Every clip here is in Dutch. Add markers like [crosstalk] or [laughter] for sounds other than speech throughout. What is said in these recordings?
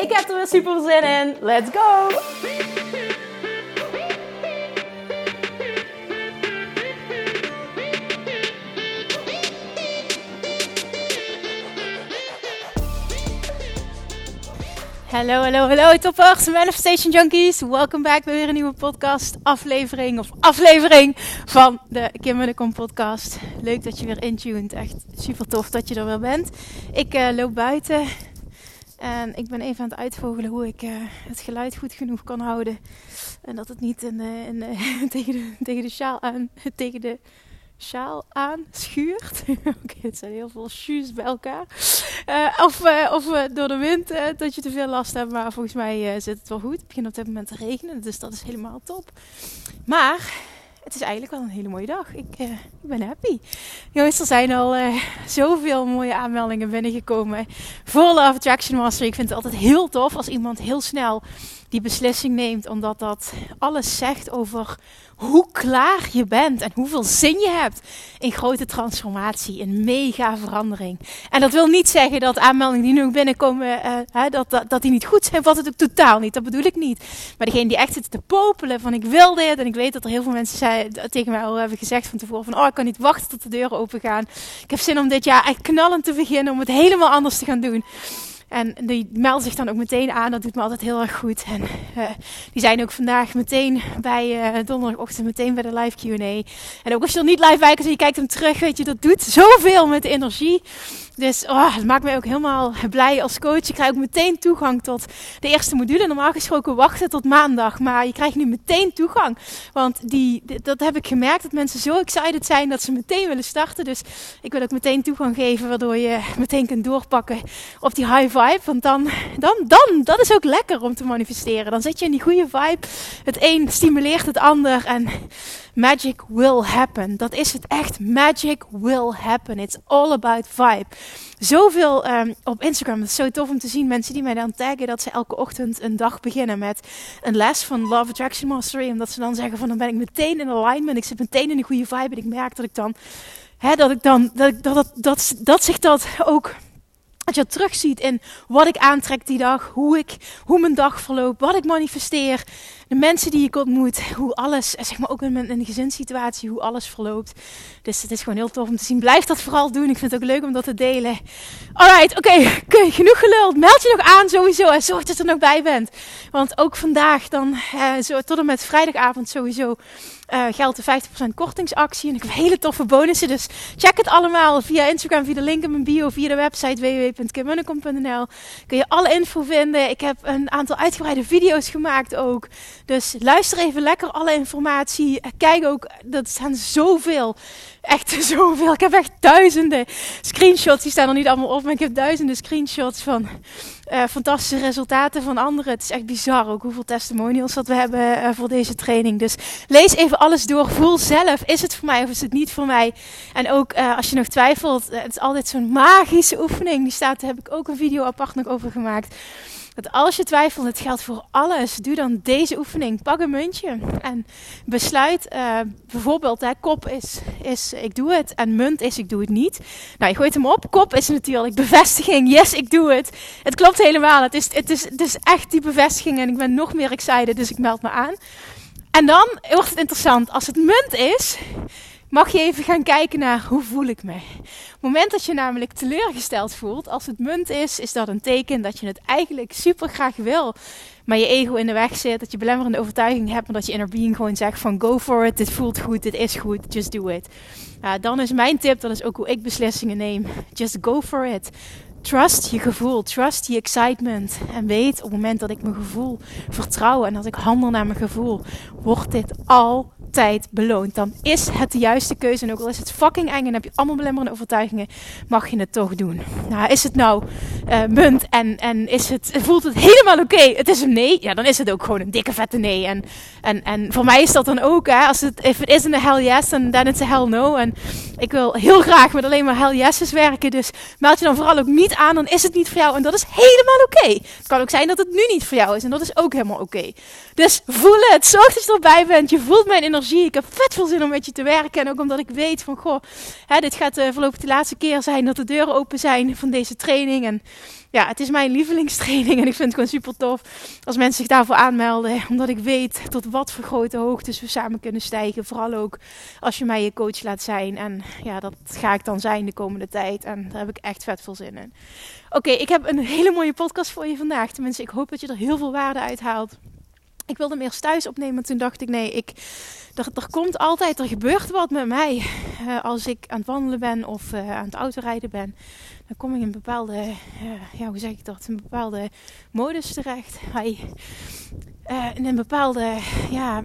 Ik heb er weer super zin in. Let's go! Hallo, hallo, hallo toppers, Manifestation Junkies. Welkom back bij weer een nieuwe podcast aflevering of aflevering van de Kim de podcast. Leuk dat je weer intuned, echt super tof dat je er weer bent. Ik uh, loop buiten en ik ben even aan het uitvogelen hoe ik uh, het geluid goed genoeg kan houden. En dat het niet uh, in, [laughs] tegen, de, tegen de sjaal aan, [laughs] tegen de sjaal schuurt. [laughs] Oké, het zijn heel veel shoes bij elkaar. Of of door de wind dat je te veel last hebt. Maar volgens mij zit het wel goed. Het begint op dit moment te regenen. Dus dat is helemaal top. Maar het is eigenlijk wel een hele mooie dag. Ik, ik ben happy. Jongens, er zijn al zoveel mooie aanmeldingen binnengekomen voor Love Attraction Master. Ik vind het altijd heel tof als iemand heel snel die beslissing neemt. Omdat dat alles zegt over hoe klaar je bent en hoeveel zin je hebt in grote transformatie, in mega verandering. En dat wil niet zeggen dat aanmeldingen die nu binnenkomen, hè, dat, dat, dat, die niet goed zijn. Wat het ook totaal niet, dat bedoel ik niet. Maar degene die echt zitten te popelen van ik wil dit. En ik weet dat er heel veel mensen zei, tegen mij al hebben gezegd van tevoren van oh ik kan niet wachten tot de deuren open gaan. Ik heb zin om dit jaar echt knallend te beginnen, om het helemaal anders te gaan doen. En die melden zich dan ook meteen aan. Dat doet me altijd heel erg goed. En uh, die zijn ook vandaag meteen bij uh, donderdagochtend meteen bij de live Q&A. En ook als je er niet live bij kan en je kijkt hem terug, weet je, dat doet zoveel met de energie. Dus oh, het maakt mij ook helemaal blij als coach. Je krijgt ook meteen toegang tot de eerste module. Normaal gesproken wachten tot maandag. Maar je krijgt nu meteen toegang. Want die, dat heb ik gemerkt. Dat mensen zo excited zijn dat ze meteen willen starten. Dus ik wil ook meteen toegang geven. Waardoor je meteen kunt doorpakken op die high vibe. Want dan, dan, dan, dat is ook lekker om te manifesteren. Dan zit je in die goede vibe. Het een stimuleert het ander. En magic will happen. Dat is het echt. Magic will happen. It's all about vibe. Zoveel um, op Instagram. Het is zo tof om te zien. Mensen die mij dan taggen dat ze elke ochtend een dag beginnen met een les van Love Attraction Mastery. Omdat ze dan zeggen van dan ben ik meteen in alignment. Ik zit meteen in een goede vibe. En ik merk dat ik dan, hè, dat ik dan, dat, ik, dat, dat, dat, dat zich dat ook dat je terugziet in wat ik aantrek die dag, hoe, ik, hoe mijn dag verloopt, wat ik manifesteer de mensen die ik ontmoet, hoe alles, zeg maar ook in de gezinssituatie, hoe alles verloopt. Dus het is gewoon heel tof om te zien. Blijf dat vooral doen. Ik vind het ook leuk om dat te delen. Alright, oké, okay. genoeg geluld. Meld je nog aan sowieso en zorg dat je er nog bij bent. Want ook vandaag dan, eh, zo, tot en met vrijdagavond sowieso, uh, geldt de 50% kortingsactie. En ik heb hele toffe bonussen. Dus check het allemaal via Instagram, via de link in mijn bio, via de website www.kimmunnekom.nl. Kun je alle info vinden. Ik heb een aantal uitgebreide video's gemaakt ook. Dus luister even lekker alle informatie. Kijk ook, dat staan zoveel. Echt [laughs] zoveel. Ik heb echt duizenden screenshots. Die staan er niet allemaal op, maar ik heb duizenden screenshots van uh, fantastische resultaten van anderen. Het is echt bizar ook hoeveel testimonials dat we hebben uh, voor deze training. Dus lees even alles door. Voel zelf, is het voor mij of is het niet voor mij? En ook uh, als je nog twijfelt, het is altijd zo'n magische oefening. Die staat, daar heb ik ook een video apart nog over gemaakt. Als je twijfelt, het geldt voor alles. Doe dan deze oefening. Pak een muntje en besluit. Uh, bijvoorbeeld, kop is, is ik doe het en munt is ik doe het niet. Nou, je gooit hem op. Kop is natuurlijk bevestiging. Yes, ik doe het. Het klopt helemaal. Het is, het is, het is echt die bevestiging en ik ben nog meer excited, dus ik meld me aan. En dan wordt het interessant. Als het munt is, mag je even gaan kijken naar hoe voel ik me. Op het moment dat je namelijk teleurgesteld voelt, als het munt is, is dat een teken dat je het eigenlijk super graag wil. Maar je ego in de weg zit, dat je belemmerende overtuiging hebt, maar dat je inner being gewoon zegt van go for it, dit voelt goed, dit is goed, just do it. dan is mijn tip, dat is ook hoe ik beslissingen neem, just go for it. Trust je gevoel, trust die excitement. En weet op het moment dat ik mijn gevoel vertrouw en dat ik handel naar mijn gevoel, wordt dit al tijd beloond. Dan is het de juiste keuze. En ook al is het fucking eng en heb je allemaal belemmerende overtuigingen, mag je het toch doen. Nou, is het nou uh, munt en, en is het, voelt het helemaal oké? Het is een nee. Ja, dan is het ook gewoon een dikke vette nee. En, en, en voor mij is dat dan ook, hè, als het, if it isn't hell yes, then, then it's a hell no. En ik wil heel graag met alleen maar hell yeses werken. Dus meld je dan vooral ook niet aan, dan is het niet voor jou. En dat is helemaal oké. Het kan ook zijn dat het nu niet voor jou is. En dat is ook helemaal oké. Dus voel het. Zorg dat je erbij bent. Je voelt mijn energie ik heb vet veel zin om met je te werken. En ook omdat ik weet van, goh, hè, dit gaat uh, voorlopig de laatste keer zijn dat de deuren open zijn van deze training. En ja, het is mijn lievelingstraining en ik vind het gewoon super tof als mensen zich daarvoor aanmelden. Omdat ik weet tot wat voor grote hoogtes we samen kunnen stijgen. Vooral ook als je mij je coach laat zijn. En ja, dat ga ik dan zijn de komende tijd. En daar heb ik echt vet veel zin in. Oké, ik heb een hele mooie podcast voor je vandaag. Tenminste, ik hoop dat je er heel veel waarde uit haalt. Ik wilde hem eerst thuis opnemen. Toen dacht ik, nee, ik, er, er komt altijd, er gebeurt wat met mij. Uh, als ik aan het wandelen ben of uh, aan het autorijden ben. Dan kom ik in een bepaalde, uh, ja, hoe zeg ik dat? Een bepaalde modus terecht. Hi. in een bepaalde, ja,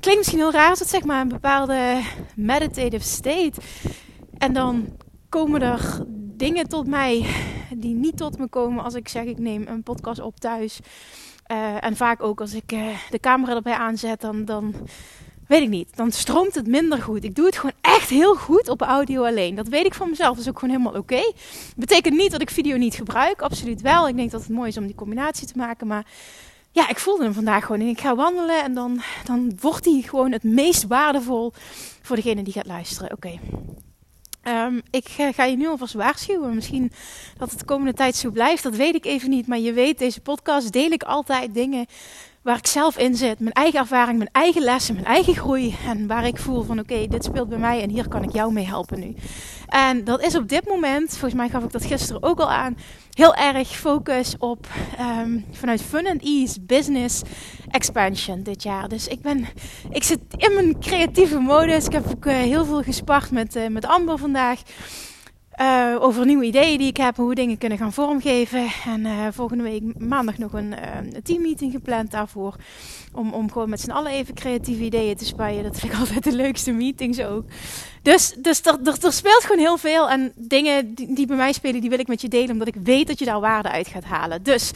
klinkt misschien heel raar het zeg maar, een bepaalde meditative state. En dan komen er dingen tot mij die niet tot me komen als ik zeg ik neem een podcast op thuis. Uh, en vaak ook als ik uh, de camera erbij aanzet, dan, dan weet ik niet. Dan stroomt het minder goed. Ik doe het gewoon echt heel goed op audio alleen. Dat weet ik van mezelf. Dat is ook gewoon helemaal oké. Okay. Betekent niet dat ik video niet gebruik. Absoluut wel. Ik denk dat het mooi is om die combinatie te maken. Maar ja, ik voelde hem vandaag gewoon. En ik ga wandelen en dan, dan wordt hij gewoon het meest waardevol voor degene die gaat luisteren. Oké. Um, ik ga je nu alvast waarschuwen. Misschien dat het de komende tijd zo blijft, dat weet ik even niet. Maar je weet, deze podcast deel ik altijd dingen waar ik zelf in zit. Mijn eigen ervaring, mijn eigen lessen, mijn eigen groei. En waar ik voel van oké, dit speelt bij mij en hier kan ik jou mee helpen nu. En dat is op dit moment, volgens mij gaf ik dat gisteren ook al aan, heel erg focus op um, vanuit Fun and Ease Business Expansion dit jaar. Dus ik ben, ik zit in mijn creatieve modus. Ik heb ook uh, heel veel gespart met, uh, met Amber vandaag. Uh, over nieuwe ideeën die ik heb, hoe we dingen kunnen gaan vormgeven. En uh, volgende week maandag nog een, uh, teammeeting gepland daarvoor. Om, om gewoon met z'n allen even creatieve ideeën te spuien. Dat vind ik [laughs] altijd de leukste meetings ook. Dus, dus er, er, er speelt gewoon heel veel. En dingen die, die bij mij spelen, die wil ik met je delen. Omdat ik weet dat je daar waarde uit gaat halen. Dus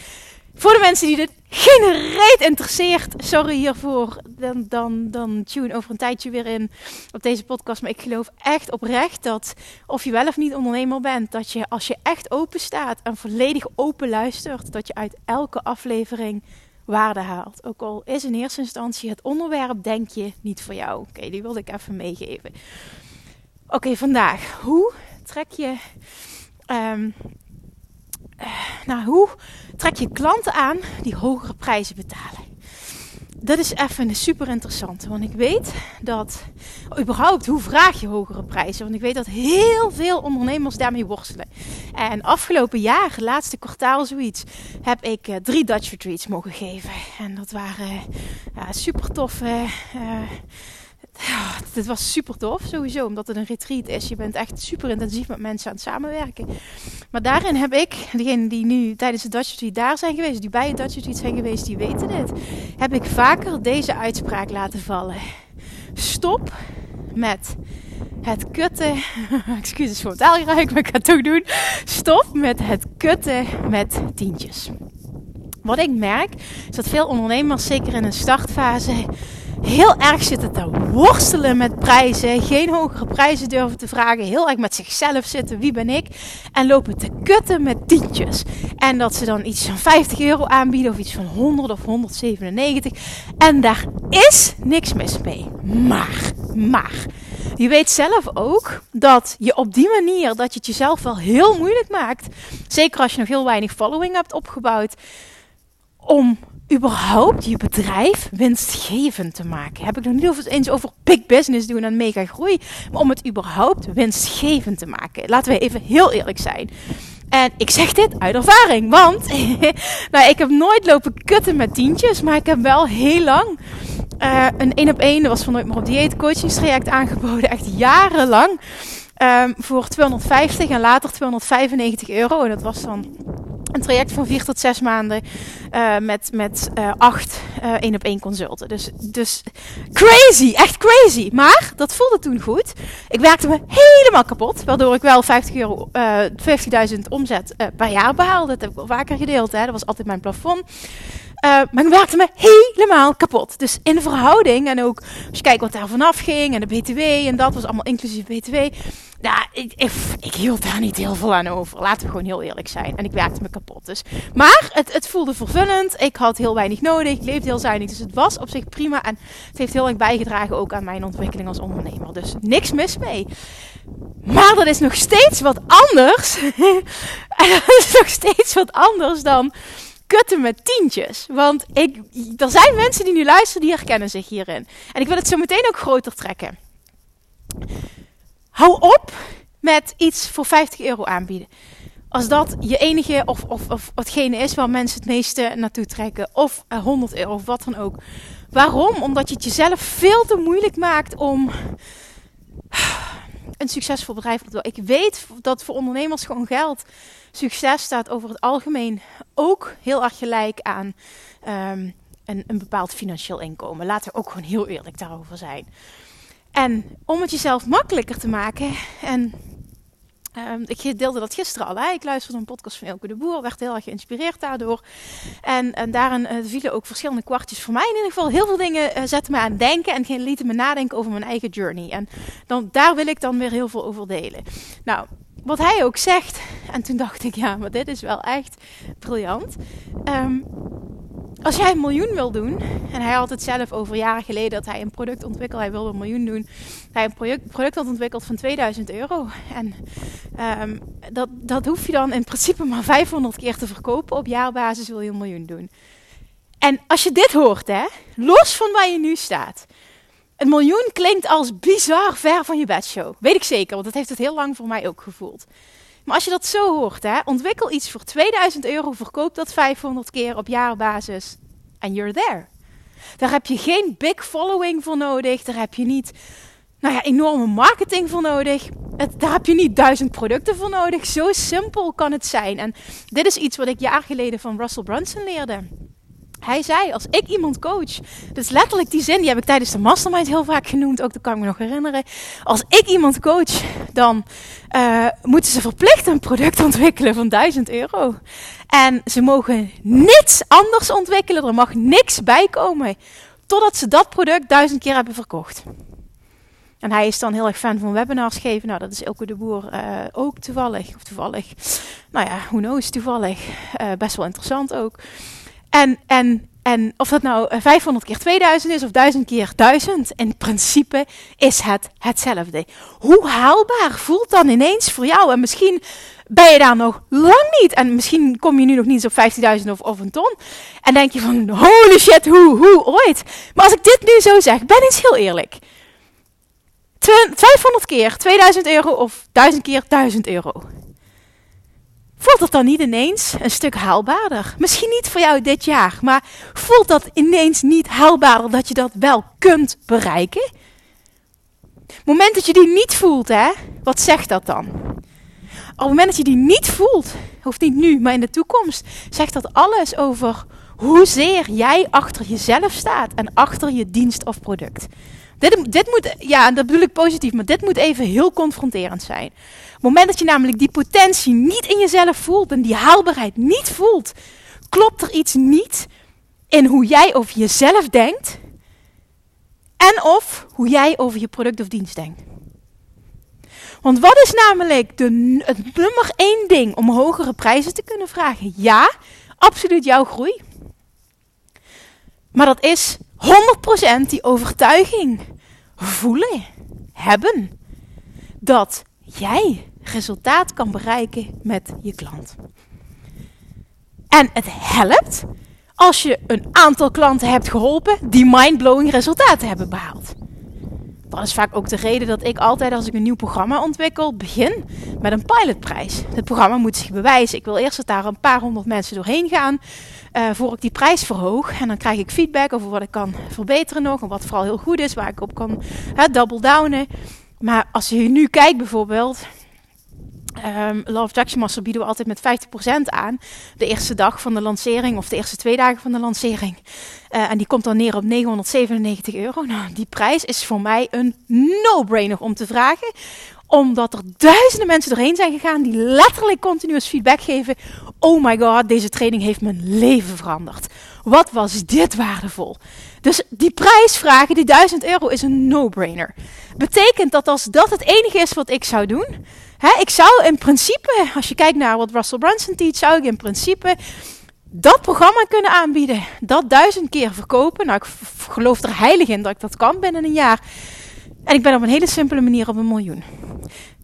voor de mensen die dit geen reet interesseert, sorry hiervoor. Dan, dan, dan tune over een tijdje weer in op deze podcast. Maar ik geloof echt oprecht dat, of je wel of niet ondernemer bent, dat je als je echt open staat en volledig open luistert, dat je uit elke aflevering waarde haalt. Ook al is in eerste instantie het onderwerp, denk je, niet voor jou. Oké, die wilde ik even meegeven. Oké, vandaag. Hoe trek je. Um, nou, hoe trek je klanten aan die hogere prijzen betalen? Dat is even super interessant. Want ik weet dat, überhaupt, hoe vraag je hogere prijzen? Want ik weet dat heel veel ondernemers daarmee worstelen. En afgelopen jaar, laatste kwartaal zoiets, heb ik uh, drie Dutch retreats mogen geven. En dat waren uh, super toffe. Dit was super tof sowieso, omdat het een retreat is. Je bent echt super intensief met mensen aan het samenwerken. Maar daarin heb ik, degenen die nu tijdens de Dutch Retreat daar zijn geweest, die bij het Dutch Retreat zijn geweest, die weten dit. Heb ik vaker deze uitspraak laten vallen. Stop met het kutten. [laughs] Excuses voor het taalgebruik, maar ik ga het toch doen. Stop met het kutten met tientjes. Wat ik merk is dat veel ondernemers, zeker in een startfase, heel erg zitten te worstelen met prijzen. Geen hogere prijzen durven te vragen. Heel erg met zichzelf zitten. Wie ben ik? En lopen te kutten met tientjes. En dat ze dan iets van 50 euro aanbieden. Of iets van 100 of 197. En daar is niks mis mee. Maar, maar. Je weet zelf ook dat je op die manier dat je het jezelf wel heel moeilijk maakt. Zeker als je nog heel weinig following hebt opgebouwd. Om überhaupt je bedrijf winstgevend te maken. Heb ik nog niet eens over big business doen en mega groei, maar om het überhaupt winstgevend te maken. Laten we even heel eerlijk zijn. En ik zeg dit uit ervaring, want [laughs] nou, ik heb nooit lopen kutten met tientjes, maar ik heb wel heel lang uh, een één op één, dat was van nooit meer op dieet, coachingstraject aangeboden, echt jarenlang. ehm, voor 250 en later 295 euro. En dat was dan een traject van 4 tot 6 maanden uh, met, met uh, 8 uh, één op één consulten. Dus, dus crazy, echt crazy. Maar dat voelde toen goed. Ik werkte me helemaal kapot, waardoor ik wel 50 euro, 50.000 omzet per jaar behaalde. Dat heb ik wel vaker gedeeld. Hè. Dat was altijd mijn plafond. Maar ik werkte me helemaal kapot. Dus in verhouding en ook als je kijkt wat daar vanaf ging en de BTW en dat was allemaal inclusief BTW. Nou, ik, hield daar niet heel veel aan over. Laten we gewoon heel eerlijk zijn. En ik werkte me kapot. Dus. Maar het, het voelde vervullend. Ik had heel weinig nodig. Ik leefde heel zuinig. Dus het was op zich prima. En het heeft heel erg bijgedragen ook aan mijn ontwikkeling als ondernemer. Dus niks mis mee. Maar dat is nog steeds wat anders. [laughs] en dat is nog steeds wat anders dan kutten met tientjes. Want ik, er zijn mensen die nu luisteren die herkennen zich hierin. En ik wil het zo meteen ook groter trekken. Hou op met iets voor 50 euro aanbieden. Als dat je enige of, of, of hetgene is waar mensen het meeste naartoe trekken. Of 100 eh, euro of wat dan ook. Waarom? Omdat je het jezelf veel te moeilijk maakt om [sighs] een succesvol bedrijf te doen. Ik weet dat voor ondernemers gewoon geld. Succes staat over het algemeen ook heel erg gelijk aan um, een, een bepaald financieel inkomen. Laten we ook gewoon heel eerlijk daarover zijn. En om het jezelf makkelijker te maken. En um, ik deelde dat gisteren al. Hè? Ik luisterde een podcast van Elke de Boer. Werd heel erg geïnspireerd daardoor. En, en daarin uh, vielen ook verschillende kwartjes voor mij. In ieder geval heel veel dingen uh, zetten me aan denken. En lieten me nadenken over mijn eigen journey. En dan, daar wil ik dan weer heel veel over delen. Nou, wat hij ook zegt. En toen dacht ik, ja, maar dit is wel echt briljant. Um, als jij een miljoen wil doen, en hij had het zelf over jaren geleden dat hij een product ontwikkelde, hij wilde een miljoen doen. Hij een product, product had ontwikkeld van 2000 euro. En um, dat, dat hoef je dan in principe maar 500 keer te verkopen. Op jaarbasis wil je een miljoen doen. En als je dit hoort, hè, los van waar je nu staat. Een miljoen klinkt als bizar ver van je bedshow. Weet ik zeker, want dat heeft het heel lang voor mij ook gevoeld. Maar als je dat zo hoort, hè, ontwikkel iets voor 2000 euro, verkoop dat 500 keer op jaarbasis en you're there. Daar heb je geen big following voor nodig. Daar heb je niet nou ja, enorme marketing voor nodig. Daar heb je niet duizend producten voor nodig. Zo simpel kan het zijn. En dit is iets wat ik jaar geleden van Russell Brunson leerde. Hij zei, als ik iemand coach, dus letterlijk die zin, die heb ik tijdens de mastermind heel vaak genoemd, ook dat kan ik me nog herinneren. Als ik iemand coach, dan uh, moeten ze verplicht een product [laughs] ontwikkelen van 1000 euro. En ze mogen niets anders ontwikkelen, er mag niks bij komen, totdat ze dat product duizend keer hebben verkocht. En hij is dan heel erg fan van webinars geven. Nou, dat is Elke de Boer uh, ook toevallig. Of toevallig. Nou ja, who knows, toevallig. Uh, best wel interessant ook. En, en, en of dat nou 500 keer 2000 is of 1000 keer 1000, in principe is het hetzelfde. Hoe haalbaar voelt dan ineens voor jou? En misschien ben je daar nog lang niet. En misschien kom je nu nog niet eens op 15.000 of, of een ton. En denk je van, holy shit, hoe, hoe ooit? Maar als ik dit nu zo zeg, ben eens heel eerlijk. 500 keer 2000 euro of 1000 keer 1000 euro. Voelt dat dan niet ineens een stuk haalbaarder? Misschien niet voor jou dit jaar, maar voelt dat ineens niet haalbaarder dat je dat wel kunt bereiken? Moment dat je die niet voelt, hè, wat zegt dat dan? Op het moment dat je die niet voelt, hoeft niet nu, maar in de toekomst, zegt dat alles over hoezeer jij achter jezelf staat en achter je dienst of product. Dit, dit moet, ja, dat bedoel ik positief, maar dit moet even heel confronterend zijn. Moment dat je namelijk die potentie niet in jezelf voelt en die haalbaarheid niet voelt, klopt er iets niet in hoe jij over jezelf denkt en of hoe jij over je product of dienst denkt. Want wat is namelijk de, het nummer één ding om hogere prijzen te kunnen vragen? Ja, absoluut jouw groei. Maar dat is 100% die overtuiging voelen, hebben. Dat jij resultaat kan bereiken met je klant. En het helpt als je een aantal klanten hebt geholpen die mindblowing resultaten hebben behaald. Dat is vaak ook de reden dat ik altijd als ik een nieuw programma ontwikkel, begin met een pilotprijs. Het programma moet zich bewijzen. Ik wil eerst dat daar een paar honderd mensen doorheen gaan. Uh, voor ik die prijs verhoog. En dan krijg ik feedback over wat ik kan verbeteren nog. En wat vooral heel goed is, waar ik op kan double downen. Maar als je nu kijkt bijvoorbeeld, Um, Jackson Master bieden we altijd met 50% aan. De eerste dag van de lancering of de eerste twee dagen van de lancering. Uh, en die komt dan neer op 997 euro. [laughs] Nou, die prijs is voor mij een no-brainer om te vragen. Omdat er duizenden mensen doorheen zijn gegaan die letterlijk continuous feedback geven. Oh my god, deze training heeft mijn leven veranderd. Wat was dit waardevol? Dus die prijsvragen, die 1000 euro, is een no-brainer. Betekent dat als dat het enige is wat ik zou doen, Ik zou in principe, als je kijkt naar wat Russell Brunson teach, zou ik in principe dat programma kunnen aanbieden. Dat duizend keer verkopen. Nou, ik geloof er heilig in dat ik dat kan binnen een jaar. En ik ben op een hele simpele manier op een miljoen.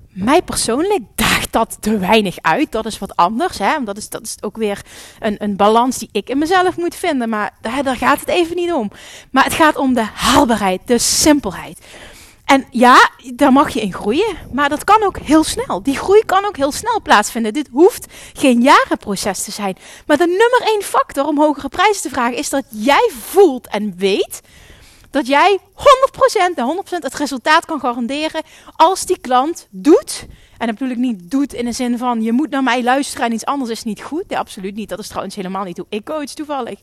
Mij persoonlijk daagt dat te weinig uit. Dat is wat anders. Hè? Dat, is, dat is ook weer een, een balans die ik in mezelf moet vinden. Maar daar gaat het even niet om. Maar het gaat om de haalbaarheid, de simpelheid. En ja, daar mag je in groeien, maar dat kan ook heel snel. Die groei kan ook heel snel plaatsvinden. Dit hoeft geen jarenproces te zijn. Maar de nummer één factor om hogere prijzen te vragen is dat jij voelt en weet dat jij 100% en 100% het resultaat kan garanderen als die klant doet. En dat bedoel ik niet doet in de zin van je moet naar mij luisteren en iets anders is niet goed. Nee, absoluut niet. Dat is trouwens helemaal niet hoe ik coach toevallig.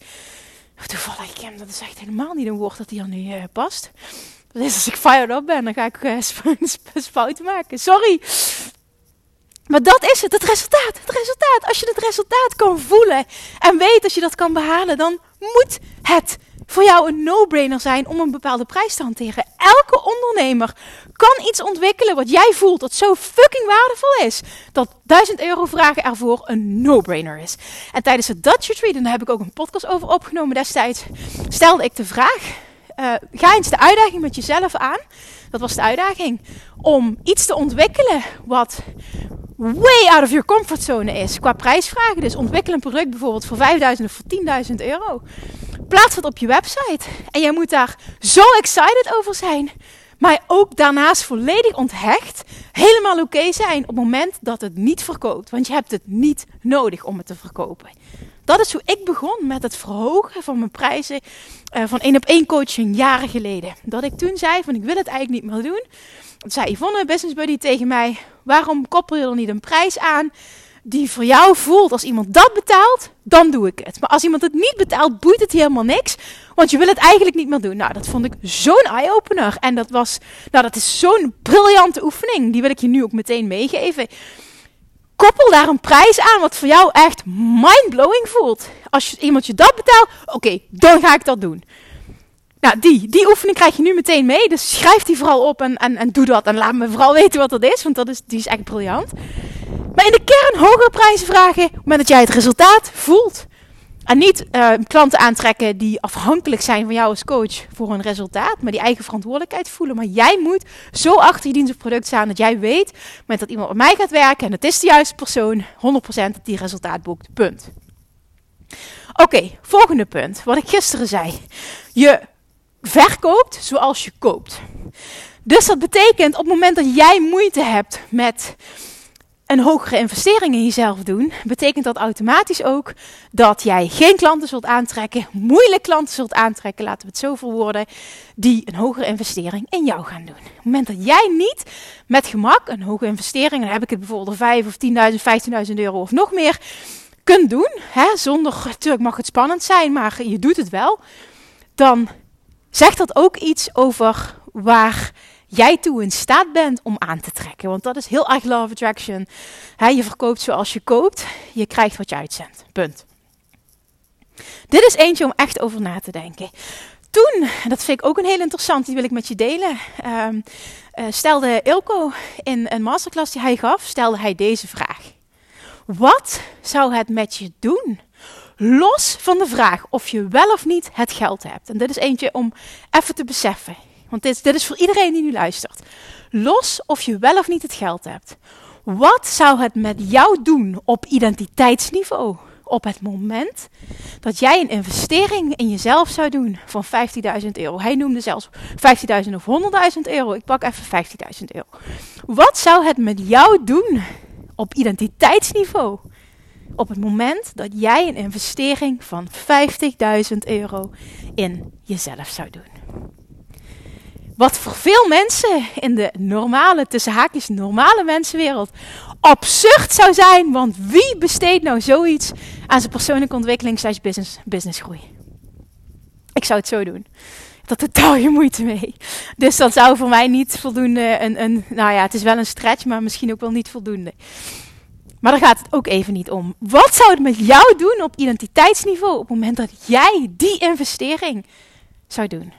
Toevallig, Kim, dat is echt helemaal niet een woord dat hier nu uh, past. Dus als ik fired up ben, dan ga ik uh, [laughs] fouten maken. Sorry. Maar dat is het, het resultaat. Het resultaat. Als je het resultaat kan voelen en weet dat je dat kan behalen, dan moet het voor jou een no-brainer zijn om een bepaalde prijs te hanteren. Elke ondernemer kan iets ontwikkelen wat jij voelt dat zo fucking waardevol is. Dat 1000 euro vragen ervoor een no-brainer is. En tijdens het Dutch Retreat, en daar heb ik ook een podcast over opgenomen destijds, stelde ik de vraag uh, ga eens de uitdaging met jezelf aan. Dat was de uitdaging. Om iets te ontwikkelen wat way out of your comfort zone is. Qua prijsvragen. Dus ontwikkel een product bijvoorbeeld voor 5000 of voor 10.000 euro. Plaats dat op je website. En jij moet daar zo excited over zijn. Maar ook daarnaast volledig onthecht. Helemaal oké zijn op het moment dat het niet verkoopt. Want je hebt het niet nodig om het te verkopen. Dat is hoe ik begon met het verhogen van mijn prijzen uh, van één op één coaching jaren geleden. Dat ik toen zei van ik wil het eigenlijk niet meer doen. Toen zei Yvonne, business buddy, tegen mij, waarom koppel je er niet een prijs aan die voor jou voelt als iemand dat betaalt, dan doe ik het. Maar als iemand het niet betaalt, boeit het helemaal niks. Want je wil het eigenlijk niet meer doen. Nou, dat vond ik zo'n eye-opener. En dat was, nou, dat is zo'n briljante oefening. Die wil ik je nu ook meteen meegeven koppel daar een prijs aan wat voor jou echt mind-blowing voelt. Als je, iemand je dat betaalt, oké, dan ga ik dat doen. Nou, die, die oefening krijg je nu meteen mee. Dus schrijf die vooral op en, en, en doe dat. En laat me vooral [laughs] weten wat dat is, want dat is, die is echt briljant. Maar in de kern hogere prijzen vragen, op dat jij het resultaat voelt. En niet uh, klanten aantrekken die afhankelijk zijn van jou als coach voor een resultaat, maar die eigen verantwoordelijkheid voelen. Maar jij moet zo achter je dienst of product staan dat jij weet, met dat iemand met mij gaat werken en het is de juiste persoon, 100% dat die resultaat boekt. Punt. Oké, volgende punt. Wat ik gisteren zei. Je verkoopt zoals je koopt. Dus dat betekent op het moment dat jij moeite hebt met een hogere investering in jezelf doen, betekent dat automatisch ook dat jij geen klanten zult aantrekken, moeilijk klanten zult aantrekken, laten we het zo verwoorden, die een hogere investering in jou gaan doen. Op het moment dat jij niet met gemak een hoge investering, dan heb ik het bijvoorbeeld 5 of 10.000, 15.000 euro of nog meer, kunt doen, hè, zonder, natuurlijk mag het spannend zijn, maar je doet het wel, dan zegt dat ook iets over waar jij toe in staat bent om aan te trekken. Want dat is heel erg love attraction. je verkoopt zoals je koopt, je krijgt wat je uitzendt. Punt. Dit is eentje om echt over na te denken. Toen, dat vind ik ook een heel interessant, die wil ik met je delen. Um, uh, stelde Ilko in een masterclass die hij gaf, stelde hij deze vraag. Wat zou het met je doen? Los van de vraag of je wel of niet het geld hebt. En dit is eentje om even te beseffen. Want dit, is voor iedereen die nu luistert. Los of je wel of niet het geld hebt. Wat zou het met jou doen op identiteitsniveau? Op het moment dat jij een investering in jezelf zou doen van 15.000 euro. Hij noemde zelfs 15.000 of 100.000 euro. Ik pak even 15.000 euro. Wat zou het met jou doen op identiteitsniveau? Op het moment dat jij een investering van 50.000 euro in jezelf zou doen. Wat voor veel mensen in de normale, tussen haakjes normale mensenwereld, absurd zou zijn. Want wie besteedt nou zoiets aan zijn persoonlijke ontwikkeling slash business, businessgroei? Ik zou het zo doen. Dat totaal je moeite mee. Dus dat zou voor mij niet voldoende een, een, nou ja, het is wel een stretch, maar misschien ook wel niet voldoende. Maar daar gaat het ook even niet om. Wat zou het met jou doen op identiteitsniveau op het moment dat jij die investering zou doen?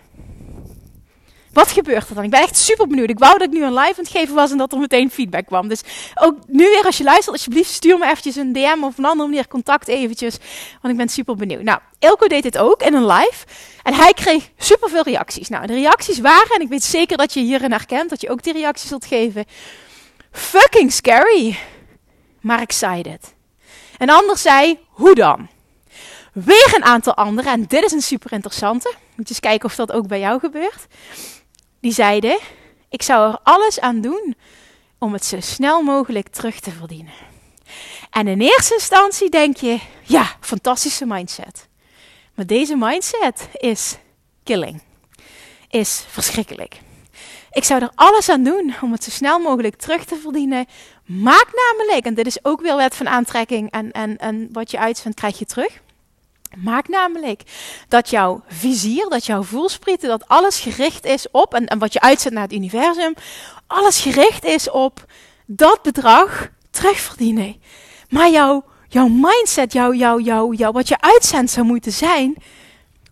Wat gebeurt er dan? Ik ben echt super benieuwd. Ik wou dat ik nu een live aan het geven was en dat er meteen feedback kwam. Dus ook nu weer als je luistert, alsjeblieft stuur me eventjes een DM of een andere manier contact eventjes. Want ik ben super benieuwd. Nou, Elko deed dit ook in een live. En hij kreeg superveel reacties. Nou, de reacties waren, en ik weet zeker dat je hierin herkent, dat je ook die reacties zult geven. Fucking scary, maar excited. En ander zei, hoe dan? Weer een aantal anderen, en dit is een super interessante. Moet je eens kijken of dat ook bij jou gebeurt die zeiden: Ik zou er alles aan doen om het zo snel mogelijk terug te verdienen. En in eerste instantie denk je: Ja, fantastische mindset. Maar deze mindset is killing. Is verschrikkelijk. Ik zou er alles aan doen om het zo snel mogelijk terug te verdienen. Maak namelijk, en dit is ook weer wet van aantrekking en, en, en wat je uitzendt krijg je terug. Maak namelijk dat jouw vizier, dat jouw voelsprieten, dat alles gericht is op, en, en wat je uitzet naar het universum, alles gericht is op dat bedrag terugverdienen. Maar jouw, jouw mindset, jouw, jouw, jouw, jouw, wat je uitzendt zou moeten zijn,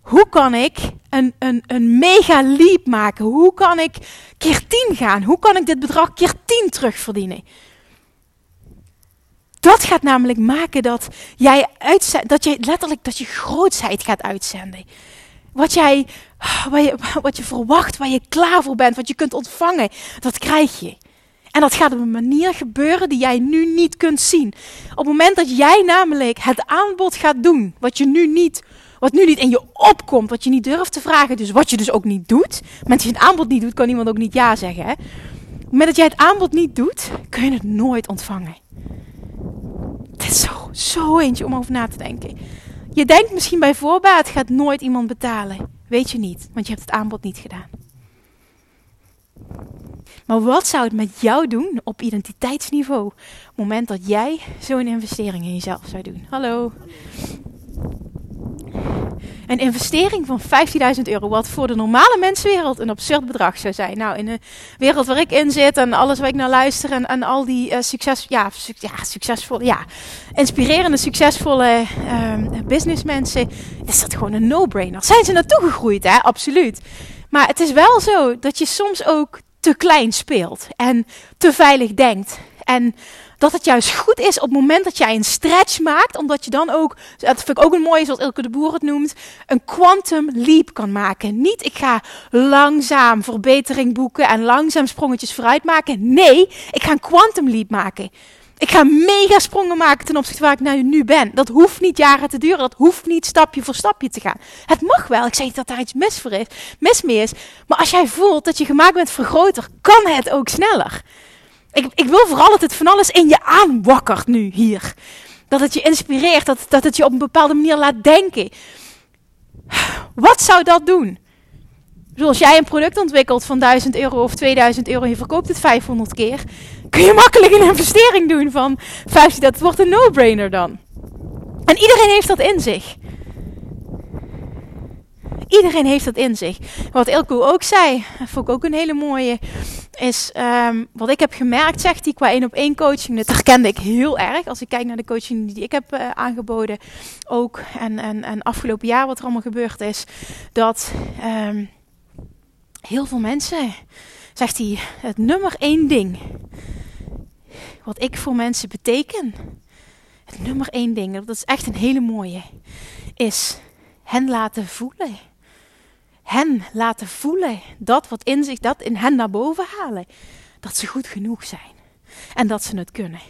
hoe kan ik een, een, een mega leap maken? Hoe kan ik keer 10 gaan? Hoe kan ik dit bedrag keer 10 terugverdienen? Dat gaat namelijk maken dat jij dat je letterlijk dat je grootsheid gaat uitzenden. Wat jij, wat je, wat je verwacht, waar je klaar voor bent, wat je kunt ontvangen, dat krijg je. En dat gaat op een manier gebeuren die jij nu niet kunt zien. Op het moment dat jij namelijk het aanbod gaat doen, wat je nu niet, wat nu niet in je opkomt, wat je niet durft te vragen, dus wat je dus ook niet doet. Als je het aanbod niet doet, kan iemand ook niet ja zeggen. Hè? Op het moment dat jij het aanbod niet doet, kun je het nooit ontvangen. Zo, zo eentje om over na te denken. Je denkt misschien bij voorbaat gaat nooit iemand betalen. Weet je niet, want je hebt het aanbod niet gedaan. Maar wat zou het met jou doen op identiteitsniveau? Op het moment dat jij zo'n investering in jezelf zou doen. Hallo. Een investering van 15.000 euro, wat voor de normale mensenwereld een absurd bedrag zou zijn. Nou, in de wereld waar ik in zit en alles waar ik naar luister en, al die uh, succes, ja, succesvolle, ja, inspirerende, succesvolle uh, businessmensen, is dat gewoon een no-brainer. Zijn ze naartoe gegroeid, hè? Absoluut. Maar het is wel zo dat je soms ook te klein speelt en te veilig denkt. En dat het juist goed is op het moment dat jij een stretch maakt, omdat je dan ook, dat vind ik ook een mooie, zoals Ilke de Boer het noemt, een quantum leap kan maken. Niet ik ga langzaam verbetering boeken en langzaam sprongetjes vooruit maken. Nee, ik ga een quantum leap maken. Ik ga mega sprongen maken ten opzichte waar ik nou nu ben. Dat hoeft niet jaren te duren. Dat hoeft niet stapje voor stapje te gaan. Het mag wel. Ik zeg niet dat daar iets mis, voor is, mis mee is. Maar als jij voelt dat je gemaakt bent voor groter, kan het ook sneller. Ik, ik wil vooral dat het van alles in je aanwakkert nu hier. Dat het je inspireert, dat, dat het je op een bepaalde manier laat denken. Wat zou dat doen? Zoals jij een product ontwikkelt van 1000 euro of 2000 euro en je verkoopt het 500 keer, kun je makkelijk een investering doen van 50. Dat wordt een no-brainer dan. En iedereen heeft dat in zich. Iedereen heeft dat in zich. Wat Ilko ook zei, vond ik ook een hele mooie, is um, wat ik heb gemerkt, zegt hij, qua één op één coaching. Dat herkende ik heel erg. Als ik kijk naar de coaching die ik heb uh, aangeboden, ook. En, en, en afgelopen jaar wat er allemaal gebeurd is. Dat um, heel veel mensen, zegt hij, het nummer één ding. Wat ik voor mensen beteken. Het nummer één ding, dat is echt een hele mooie. Is hen laten voelen hen laten voelen. Dat wat in zich, dat in hen naar boven halen. Dat ze goed genoeg zijn. En dat ze het kunnen.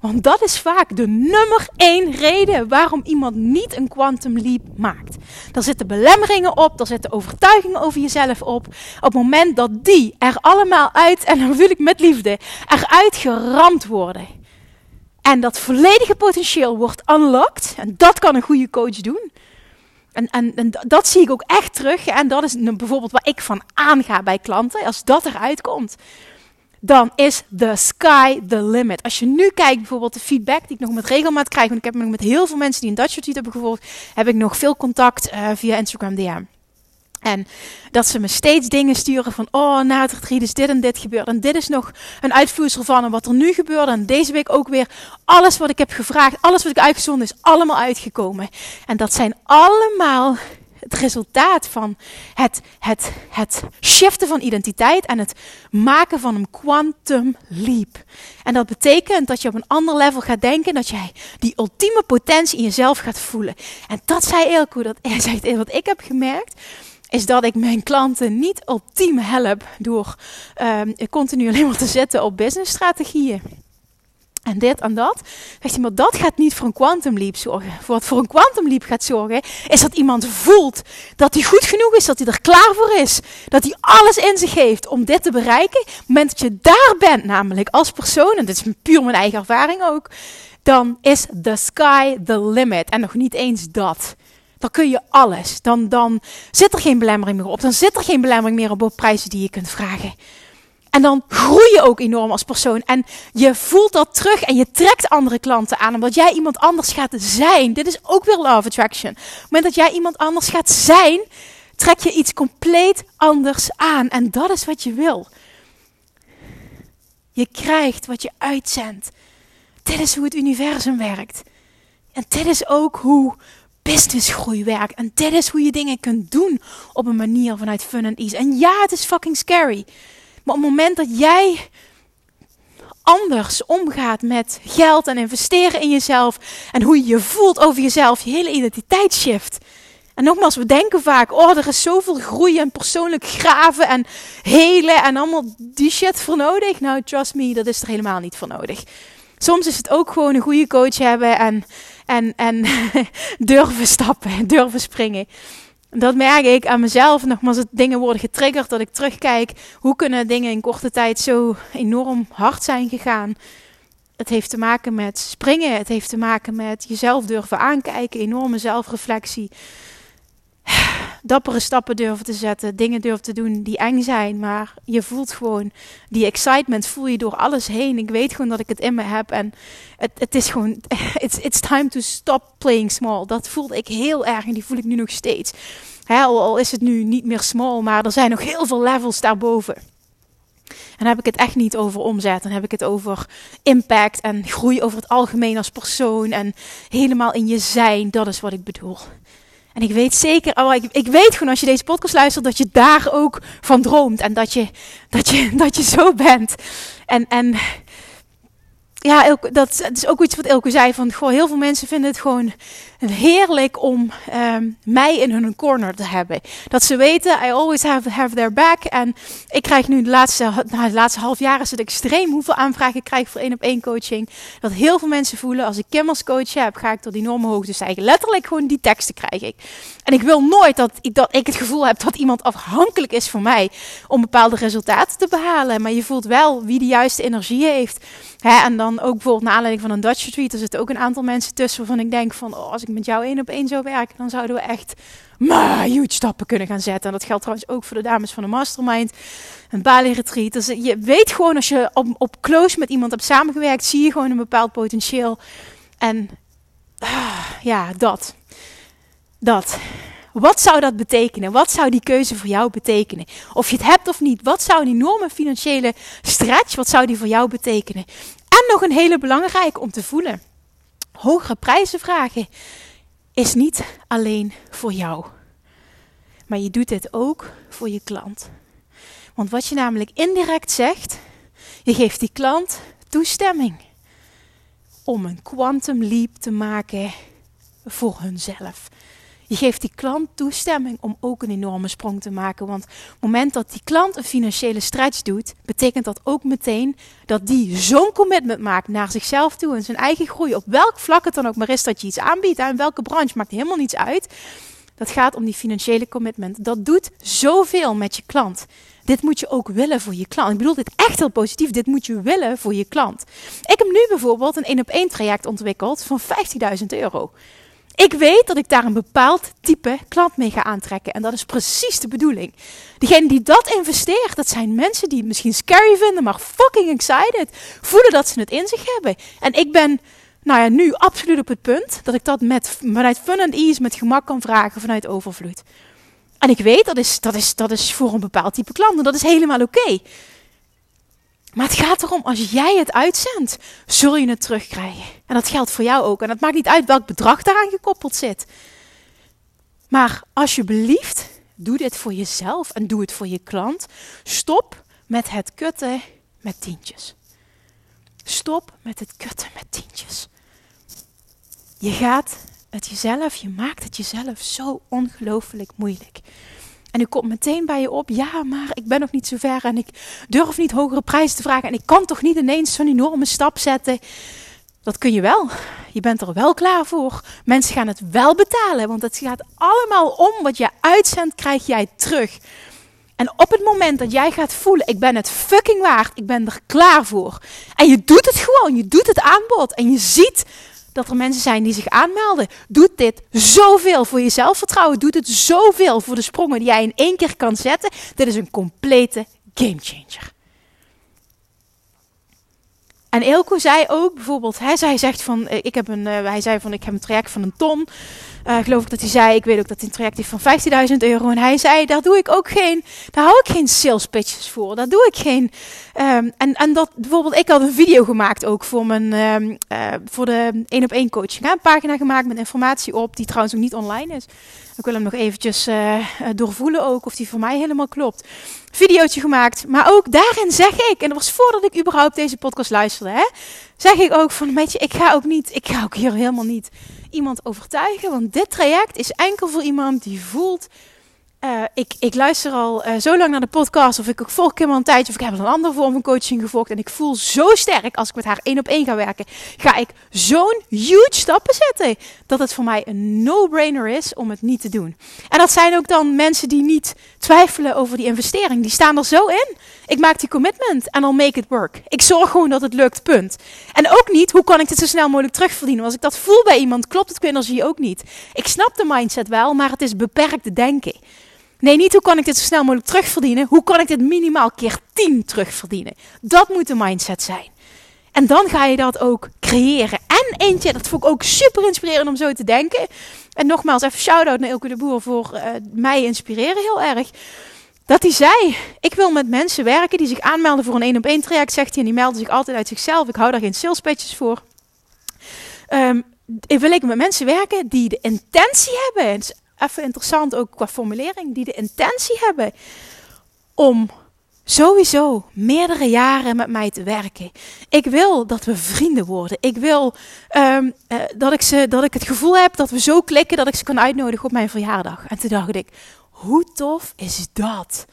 Want dat is vaak de nummer één reden waarom iemand niet een quantum leap maakt. Daar zitten belemmeringen op, daar zitten overtuigingen over jezelf op. Op het moment dat die er allemaal uit, en dan bedoel ik met liefde, eruit geramd worden. En dat volledige potentieel wordt unlocked. En dat kan een goede coach doen En, en, en, dat zie ik ook echt terug. En dat is bijvoorbeeld waar ik van aanga bij klanten. Als dat eruit komt, dan is the sky the limit. Als je nu kijkt bijvoorbeeld de feedback die ik nog met regelmaat krijg. Want ik heb nog met heel veel mensen die een Dutch retreat hebben gevolgd. Heb ik nog veel contact uh, via Instagram DM. En dat ze me steeds dingen sturen van, oh, na het retreat is dit en dit gebeurd. En dit is nog een uitvloeisel van wat er nu gebeurde. En deze week ook weer, alles wat ik heb gevraagd, alles wat ik uitgezonden is, allemaal uitgekomen. En dat zijn allemaal het resultaat van het, het, het shiften van identiteit en het maken van een quantum leap. En dat betekent dat je op een ander level gaat denken, dat jij die ultieme potentie in jezelf gaat voelen. En dat zei Eelco, dat [laughs] zegt wat ik heb gemerkt is dat ik mijn klanten niet ultiem help door um, continu alleen maar te zetten op businessstrategieën. En dit en dat. Zegt hij, maar dat gaat niet voor een quantum leap zorgen. Voor wat voor een quantum leap gaat zorgen, is dat iemand voelt dat hij goed genoeg is, dat hij er klaar voor is. Dat hij alles in zich heeft om dit te bereiken. Op het moment dat je daar bent, namelijk als persoon, en dit is puur mijn eigen ervaring ook, dan is the sky the limit. En nog niet eens dat. Dan kun je alles. Dan, dan zit er geen belemmering meer op. Dan zit er geen belemmering meer op prijzen die je kunt vragen. En dan groei je ook enorm als persoon. En je voelt dat terug en je trekt andere klanten aan. Omdat jij iemand anders gaat zijn. Dit is ook weer love attraction. Op het moment dat jij iemand anders gaat zijn, trek je iets compleet anders aan. En dat is wat je wil. Je krijgt wat je uitzendt. Dit is hoe het universum werkt. En dit is ook hoe businessgroei werkt. En dit is hoe je dingen kunt doen op een manier vanuit fun en ease. En ja, het is fucking scary. Maar op het moment dat jij anders omgaat met geld en investeren in jezelf en hoe je je voelt over jezelf, je hele identiteit shift. En nogmaals, we denken vaak, oh, er is zoveel groei en persoonlijk graven en helen en allemaal die shit voor nodig. Nou, trust me, dat is er helemaal niet voor nodig. Soms is het ook gewoon een goede coach hebben en, en, en [laughs] durven stappen, [laughs] durven springen. Dat merk ik aan mezelf. Nogmaals, dat dingen worden getriggerd. Dat ik terugkijk. Hoe kunnen dingen in korte tijd zo enorm hard zijn gegaan? Het heeft te maken met springen. Het heeft te maken met jezelf durven aankijken. Enorme zelfreflectie [sighs] dappere stappen durven te zetten, dingen durven te doen die eng zijn, maar je voelt gewoon die excitement, voel je door alles heen. Ik weet gewoon dat ik het in me heb en het, het is gewoon, [laughs] it's, it's time to stop playing small. Dat voelde ik heel erg en die voel ik nu nog steeds. He, al, is het nu niet meer small, maar er zijn nog heel veel levels daarboven. En dan heb ik het echt niet over omzet. Dan heb ik het over impact en groei over het algemeen als persoon. En helemaal in je zijn. Dat is wat ik bedoel. En ik weet zeker, oh, ik, ik weet gewoon als je deze podcast luistert, dat je daar ook van droomt. En dat je, dat je, [laughs] dat je zo bent. En, en ja, dat, is ook iets wat Elke zei. Van, goh, heel veel mensen vinden het gewoon heerlijk om um, mij in hun corner te hebben. Dat ze weten, I always have, have their back. En ik krijg nu de laatste, nou, de laatste half jaar is het extreem hoeveel aanvragen ik krijg voor één op één coaching. Dat heel veel mensen voelen, als ik Kim als coach heb, ga ik tot die enorme hoogte stijgen. Letterlijk gewoon die teksten krijg ik. En ik wil nooit dat ik, dat ik het gevoel heb dat iemand afhankelijk is van mij om bepaalde resultaten te behalen. Maar je voelt wel wie de juiste energie heeft. Hè, en dan ook bijvoorbeeld naar aanleiding van een Dutch retreat, er zitten ook een aantal mensen tussen waarvan ik denk van, oh, als ik met jou één op één zou werken, dan zouden we echt maar huge stappen kunnen gaan zetten. En dat geldt trouwens ook voor de dames van de mastermind, een Bali retreat. Dus je weet gewoon als je op, op close met iemand hebt samengewerkt, zie je gewoon een bepaald potentieel. En ah, ja, dat. Dat. Wat zou dat betekenen? Wat zou die keuze voor jou betekenen? Of je het hebt of niet, wat zou een enorme financiële stretch, wat zou die voor jou betekenen? En nog een hele belangrijke om te voelen. Hogere prijzen vragen is niet alleen voor jou. Maar je doet dit ook voor je klant. Want wat je namelijk indirect zegt, je geeft die klant toestemming om een quantum leap te maken voor hunzelf. Je geeft die klant toestemming om ook een enorme sprong te maken. Want op het moment dat die klant een financiële stretch doet, betekent dat ook meteen dat die zo'n commitment maakt naar zichzelf toe en zijn eigen groei. Op welk vlak het dan ook maar is dat je iets aanbiedt, en welke branche, maakt helemaal niets uit. Dat gaat om die financiële commitment. Dat doet zoveel met je klant. Dit moet je ook willen voor je klant. Ik bedoel dit echt heel positief. Dit moet je willen voor je klant. Ik heb nu bijvoorbeeld een één op één traject ontwikkeld van 50.000 euro. Ik weet dat ik daar een bepaald type klant mee ga aantrekken. En dat is precies de bedoeling. Degene die dat investeert, dat zijn mensen die het misschien scary vinden, maar fucking excited. Voelen dat ze het in zich hebben. En ik ben, nou ja, nu absoluut op het punt dat ik dat met, vanuit fun and ease, met gemak kan vragen, vanuit overvloed. En ik weet, dat is, dat is, dat is voor een bepaald type klant en dat is helemaal oké. Maar het gaat erom, als jij het uitzendt, zul je het terugkrijgen. En dat geldt voor jou ook. En het maakt niet uit welk bedrag daaraan gekoppeld zit. Maar alsjeblieft, doe dit voor jezelf en doe het voor je klant. Stop met het kutten met tientjes. Stop met het kutten met tientjes. Je gaat het jezelf, je maakt het jezelf zo ongelooflijk moeilijk. En ik komt meteen bij je op, ja, maar ik ben nog niet zo ver en ik durf niet hogere prijzen te vragen en ik kan toch niet ineens zo'n enorme stap zetten. Dat kun je wel. Je bent er wel klaar voor. Mensen gaan het wel betalen, want het gaat allemaal om wat je uitzendt, krijg jij terug. En op het moment dat jij gaat voelen, ik ben het fucking waard, ik ben er klaar voor. En je doet het gewoon, je doet het aanbod en je ziet dat er mensen zijn die zich aanmelden. Doet dit zoveel voor je zelfvertrouwen. Doet het zoveel voor de sprongen die jij in één keer kan zetten. Dit is een complete gamechanger. En Elko zei ook bijvoorbeeld, hij, zei, zegt van, eh, ik heb een, uh, hij zei van, ik heb een traject van een ton. Uh, geloof ik dat hij zei, ik weet ook dat hij een traject heeft van 15.000 euro. En hij zei, daar doe ik ook geen, daar hou ik geen sales pitches voor. Daar doe ik geen. Um, en, en dat bijvoorbeeld, ik had een video gemaakt ook voor mijn, um, uh, voor de één op één coaching. Een pagina gemaakt met informatie op, die trouwens ook niet online is. Ik wil hem nog eventjes uh, doorvoelen ook, of die voor mij helemaal klopt. Videootje gemaakt, maar ook daarin zeg ik, en dat was voordat ik überhaupt deze podcast luisterde, hè, zeg ik ook van, weet je, ik ga ook niet, ik ga ook hier helemaal niet iemand overtuigen, want dit traject is enkel voor iemand die voelt, uh, ik, ik, luister al uh, zo lang naar de podcast, of ik volg Kim al een tijdje, of ik heb een andere vorm van coaching gevolgd. En ik voel zo sterk, als ik met haar één op één ga werken, ga ik zo'n huge stappen zetten. Dat het voor mij een no-brainer is om het niet te doen. En dat zijn ook dan mensen die niet twijfelen over die investering. Die staan er zo in. Ik maak die commitment en I'll make it work. Ik zorg gewoon dat het lukt, punt. En ook niet, hoe kan ik dit zo snel mogelijk terugverdienen? Als ik dat voel bij iemand, klopt het qua energie ook niet. Ik snap de mindset wel, maar het is beperkte denken. Nee, niet hoe kan ik dit zo snel mogelijk terugverdienen. Hoe kan ik dit minimaal keer 10 terugverdienen? Dat moet de mindset zijn. En dan ga je dat ook creëren. En eentje, dat vond ik ook super inspirerend om zo te denken. En nogmaals, even shout-out naar Elke de Boer voor uh, mij inspireren heel erg. Dat hij zei, ik wil met mensen werken die zich aanmelden voor een één op één traject, zegt hij. En die melden zich altijd uit zichzelf. Ik hou daar geen sales voor. Um, wil ik met mensen werken die de intentie hebben. Even interessant ook qua formulering. Die de intentie hebben om sowieso meerdere jaren met mij te werken. Ik wil dat we vrienden worden. Ik wil um, uh, dat, ik ze, dat ik het gevoel heb dat we zo klikken dat ik ze kan uitnodigen op mijn verjaardag. En toen dacht ik, hoe tof is dat?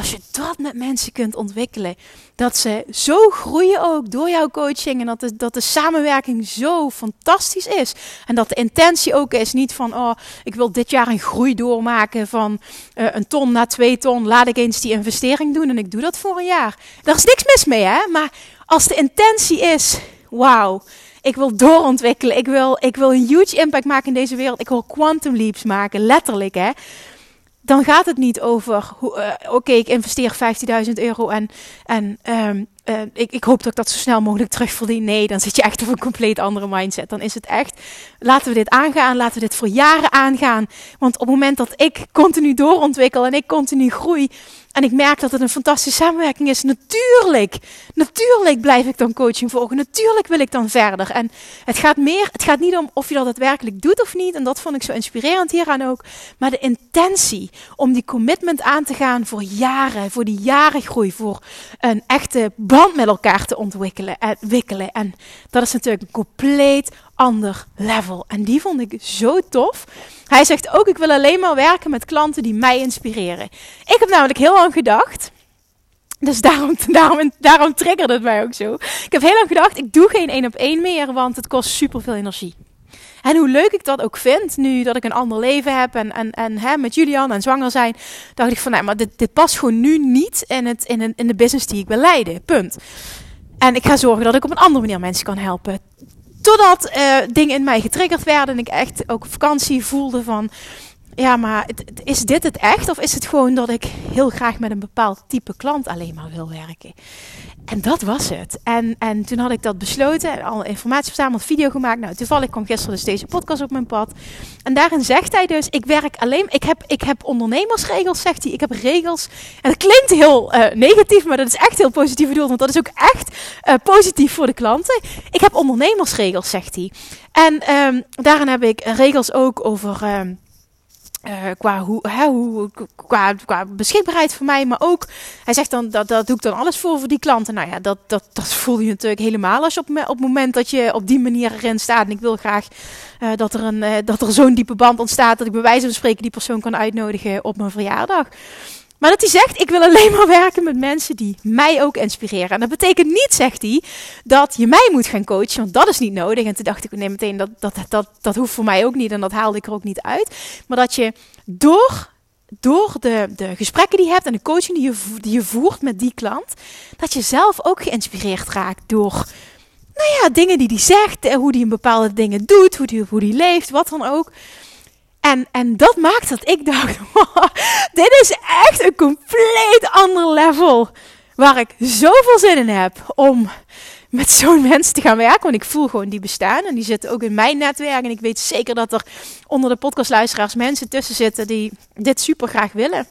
Als je dat met mensen kunt ontwikkelen, dat ze zo groeien ook door jouw coaching en dat de, dat de samenwerking zo fantastisch is. En dat de intentie ook is niet van, oh, ik wil dit jaar een groei doormaken van uh, een ton naar twee ton, laat ik eens die investering doen en ik doe dat voor een jaar. Daar is niks mis mee, hè? Maar als de intentie is, wauw, ik wil doorontwikkelen, ik wil, ik wil een huge impact maken in deze wereld, ik wil quantum leaps maken, letterlijk, hè? Dan gaat het niet over, uh, oké, okay, ik investeer 15.000 euro en, en um, uh, ik, ik, hoop dat ik dat zo snel mogelijk terugverdien. Nee, dan zit je echt op een compleet andere mindset. Dan is het echt, laten we dit aangaan, laten we dit voor jaren aangaan. Want op het moment dat ik continu doorontwikkel en ik continu groei, en ik merk dat het een fantastische samenwerking is. Natuurlijk, natuurlijk blijf ik dan coaching volgen. Natuurlijk wil ik dan verder. En het gaat meer, het gaat niet om of je dat daadwerkelijk doet of niet. En dat vond ik zo inspirerend hieraan ook. Maar de intentie om die commitment aan te gaan voor jaren, voor die jarengroei, voor een echte met elkaar te ontwikkelen en wikkelen. En dat is natuurlijk een compleet ander level. En die vond ik zo tof. Hij zegt ook: Ik wil alleen maar werken met klanten die mij inspireren. Ik heb namelijk heel lang gedacht. Dus daarom, [laughs] daarom, daarom triggerde het mij ook zo. Ik heb heel lang gedacht: ik doe geen één op één meer, want het kost superveel energie. En hoe leuk ik dat ook vind, nu dat ik een ander leven heb en, en, en hè, met Julian en zwanger zijn, dacht ik van, nee, maar dit, dit past gewoon nu niet in, het, in, in de business die ik wil leiden. Punt. En ik ga zorgen dat ik op een andere manier mensen kan helpen Totdat uh, dingen in mij getriggerd werden en ik echt ook op vakantie voelde van ja, maar is dit het echt? Of is het gewoon dat ik heel graag met een bepaald type klant alleen maar wil werken? En dat was het. En, en toen had ik dat besloten, alle informatie verzameld, video gemaakt. Nou, toevallig kwam gisteren dus deze podcast op mijn pad. En daarin zegt hij dus, ik werk alleen, ik heb, ik heb ondernemersregels, zegt hij. Ik heb regels. En dat klinkt heel uh, negatief, maar dat is echt heel positief bedoeld. Want dat is ook echt uh, positief voor de klanten. Ik heb ondernemersregels, zegt hij. En um, daarin heb ik regels ook over... Um, uh, qua, hoe, hè, hoe, qua, qua beschikbaarheid voor mij, maar ook, hij zegt dan, dat, dat doe ik dan alles voor voor die klanten. Nou ja, dat, dat, dat voel je natuurlijk helemaal als je op, op het moment dat je op die manier erin staat. En ik wil graag uh, dat er, een, uh, dat er zo'n diepe band ontstaat, dat ik bij wijze van spreken die persoon kan uitnodigen op mijn verjaardag. Maar dat hij zegt, ik wil alleen maar werken met mensen die mij ook inspireren. En dat betekent niet, zegt hij, dat je mij moet gaan coachen, want dat is niet nodig. En toen dacht ik, nee, meteen, dat, dat, dat, dat hoeft voor mij ook niet en dat haalde ik er ook niet uit. Maar dat je door, door de, de gesprekken die je hebt en de coaching die je, je voert met die klant, dat je zelf ook geïnspireerd raakt door nou ja, dingen die hij zegt, hoe hij bepaalde dingen doet, hoe hij hoe die leeft, wat dan ook. En, en dat maakt dat ik dacht, [laughs] dit is echt een compleet ander level. Waar ik zoveel zin in heb om met zo'n mensen te gaan werken. Want ik voel gewoon die bestaan. En die zitten ook in mijn netwerk. En ik weet zeker dat er onder de podcastluisteraars mensen tussen zitten die dit super graag willen.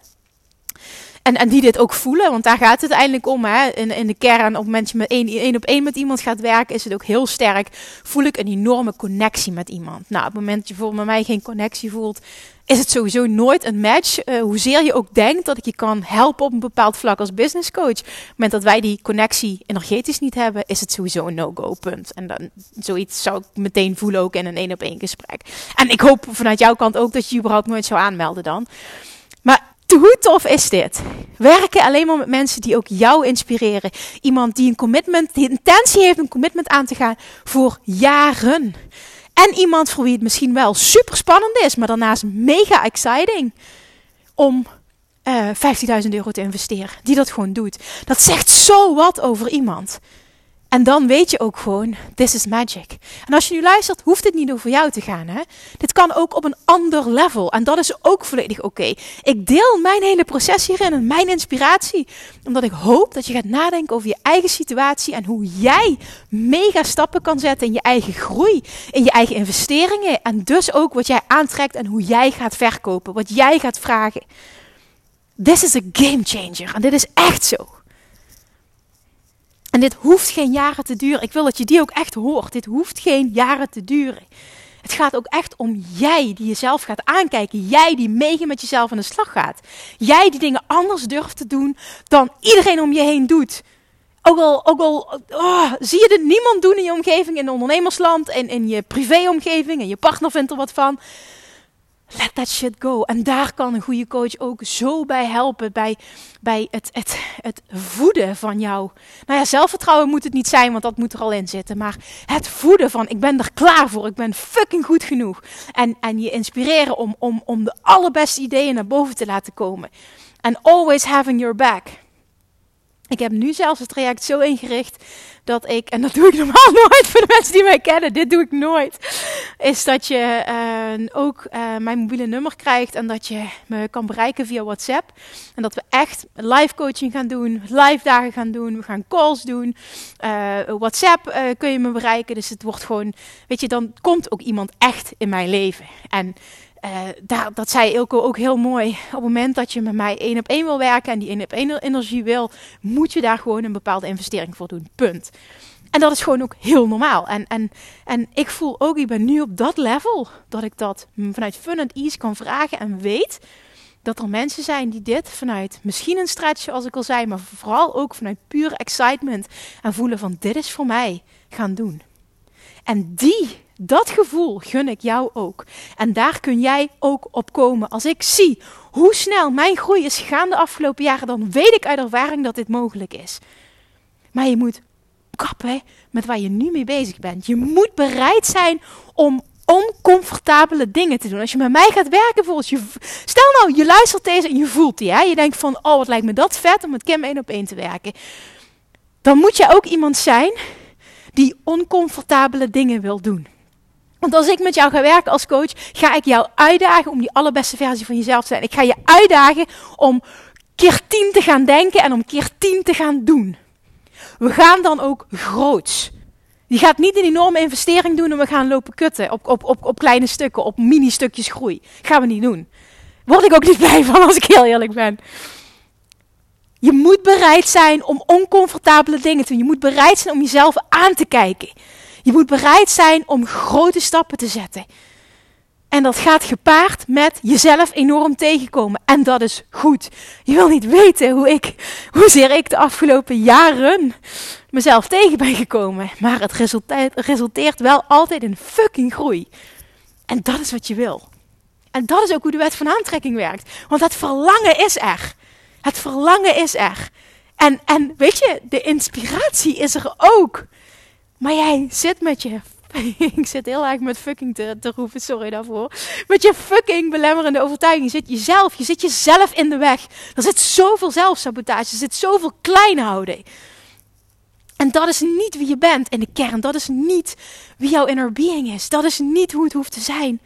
En, en die dit ook voelen, want daar gaat het uiteindelijk om. Hè? In, in de kern, op het moment dat je één, op één met iemand gaat werken, is het ook heel sterk. Voel ik een enorme connectie met iemand. Nou, op het moment dat je met mij geen connectie voelt, is het sowieso nooit een match. Uh, hoezeer je ook denkt dat ik je kan helpen op een bepaald vlak als business coach. Op het moment dat wij die connectie energetisch niet hebben, is het sowieso een no-go punt. En dan zoiets zou ik meteen voelen ook in een één op één gesprek. En ik hoop vanuit jouw kant ook dat je je überhaupt nooit zou aanmelden dan. Maar hoe tof is dit? Werken alleen maar met mensen die ook jou inspireren. Iemand die een commitment, die intentie heeft een commitment aan te gaan voor jaren. En iemand voor wie het misschien wel super spannend is, maar daarnaast mega exciting om uh, eh, 15.000 euro te investeren. Die dat gewoon doet. Dat zegt zo wat over iemand. En dan weet je ook gewoon, this is magic. En als je nu luistert, hoeft het niet over jou te gaan. Hè? Dit kan ook op een ander level. En dat is ook volledig oké. Ik deel mijn hele proces hierin en mijn inspiratie. Omdat ik hoop dat je gaat nadenken over je eigen situatie. En hoe jij mega stappen kan zetten in je eigen groei. In je eigen investeringen. En dus ook wat jij aantrekt en hoe jij gaat verkopen. Wat jij gaat vragen. This is a game changer. En dit is echt zo. En dit hoeft geen jaren te duren. Ik wil dat je die ook echt hoort. Dit hoeft geen jaren te duren. Het gaat ook echt om jij die jezelf gaat aankijken. Jij die meegaat met jezelf aan de slag gaat. Jij die dingen anders durft te doen dan iedereen om je heen doet. Ook al, ook al oh, zie je dit niemand doen in je omgeving, in ondernemersland en in je privéomgeving en je partner vindt er wat van. Let that shit go. En daar kan een goede coach ook zo bij helpen. Bij, bij het, het, het voeden van jou. Nou ja, zelfvertrouwen moet het niet zijn, want dat moet er al in zitten. Maar het voeden van ik ben er klaar voor. Ik ben fucking goed genoeg. En, en je inspireren om, om, om de allerbeste ideeën naar boven te laten komen. And always having your back. Ik heb nu zelfs het traject zo ingericht dat ik, en dat doe ik normaal [laughs] nooit voor de mensen die mij kennen, dit doe ik nooit, is dat je uh, ook uh, mijn mobiele nummer krijgt en dat je me kan bereiken via WhatsApp. En dat we echt live coaching gaan doen, live dagen gaan doen, we gaan calls doen. Uh, WhatsApp kun je me bereiken, dus het wordt gewoon, weet je, dan komt ook iemand echt in mijn leven. En uh, dat zei Ilko ook heel mooi. Op het moment dat je met mij één op één wil werken en die één op één energie wil, moet je daar gewoon een bepaalde investering voor doen. Punt. En dat is gewoon ook heel normaal. En, en, en ik voel ook, ik ben nu op dat level dat ik dat vanuit fun and ease kan vragen en weet dat er mensen zijn die dit vanuit misschien een stretch, zoals ik al zei, maar vooral ook vanuit pure excitement en voelen van dit is voor mij gaan doen. En die dat gevoel gun ik jou ook. En daar kun jij ook op komen. Als ik zie hoe snel mijn groei is gegaan de afgelopen jaren, dan weet ik uit ervaring dat dit mogelijk is. Maar je moet kappen met waar je nu mee bezig bent. Je moet bereid zijn om oncomfortabele dingen te doen. Als je met mij gaat werken, volgens je. Stel nou, je luistert deze en je voelt die. Hè? Je denkt van, oh, wat lijkt me dat vet om met Kim één op één te werken. Dan moet je ook iemand zijn die oncomfortabele dingen wil doen. Want als ik met jou ga werken als coach, ga ik jou uitdagen om die allerbeste versie van jezelf te zijn. Ik ga je uitdagen om keer tien te gaan denken en om keer tien te gaan doen. We gaan dan ook groots. Je gaat niet een enorme investering doen en we gaan lopen kutten op, op, op, op kleine stukken, op mini-stukjes groei. Gaan we niet doen. Word ik ook niet [laughs] blij van als ik heel eerlijk ben. Je moet bereid zijn om oncomfortabele dingen te doen. Je moet bereid zijn om jezelf aan te kijken. Je moet bereid zijn om grote stappen te zetten. En dat gaat gepaard met jezelf enorm tegenkomen. En dat is goed. Je wil niet weten hoe ik, hoezeer ik de afgelopen jaren mezelf tegen ben gekomen. Maar het resulteert, wel altijd in fucking groei. En dat is wat je wil. En dat is ook hoe de wet van aantrekking werkt. Want het verlangen is er. Het verlangen is er. En, en weet je, de inspiratie is er ook. Maar jij zit met je. [laughs] Ik zit heel erg met fucking te, te roepen, sorry daarvoor. Met je fucking belemmerende overtuiging. Je zit jezelf, je zit jezelf in de weg. Er zit zoveel zelfsabotage, er zit zoveel klein houden. En dat is niet wie je bent in de kern. Dat is niet wie jouw inner being is. Dat is niet hoe het hoeft te zijn.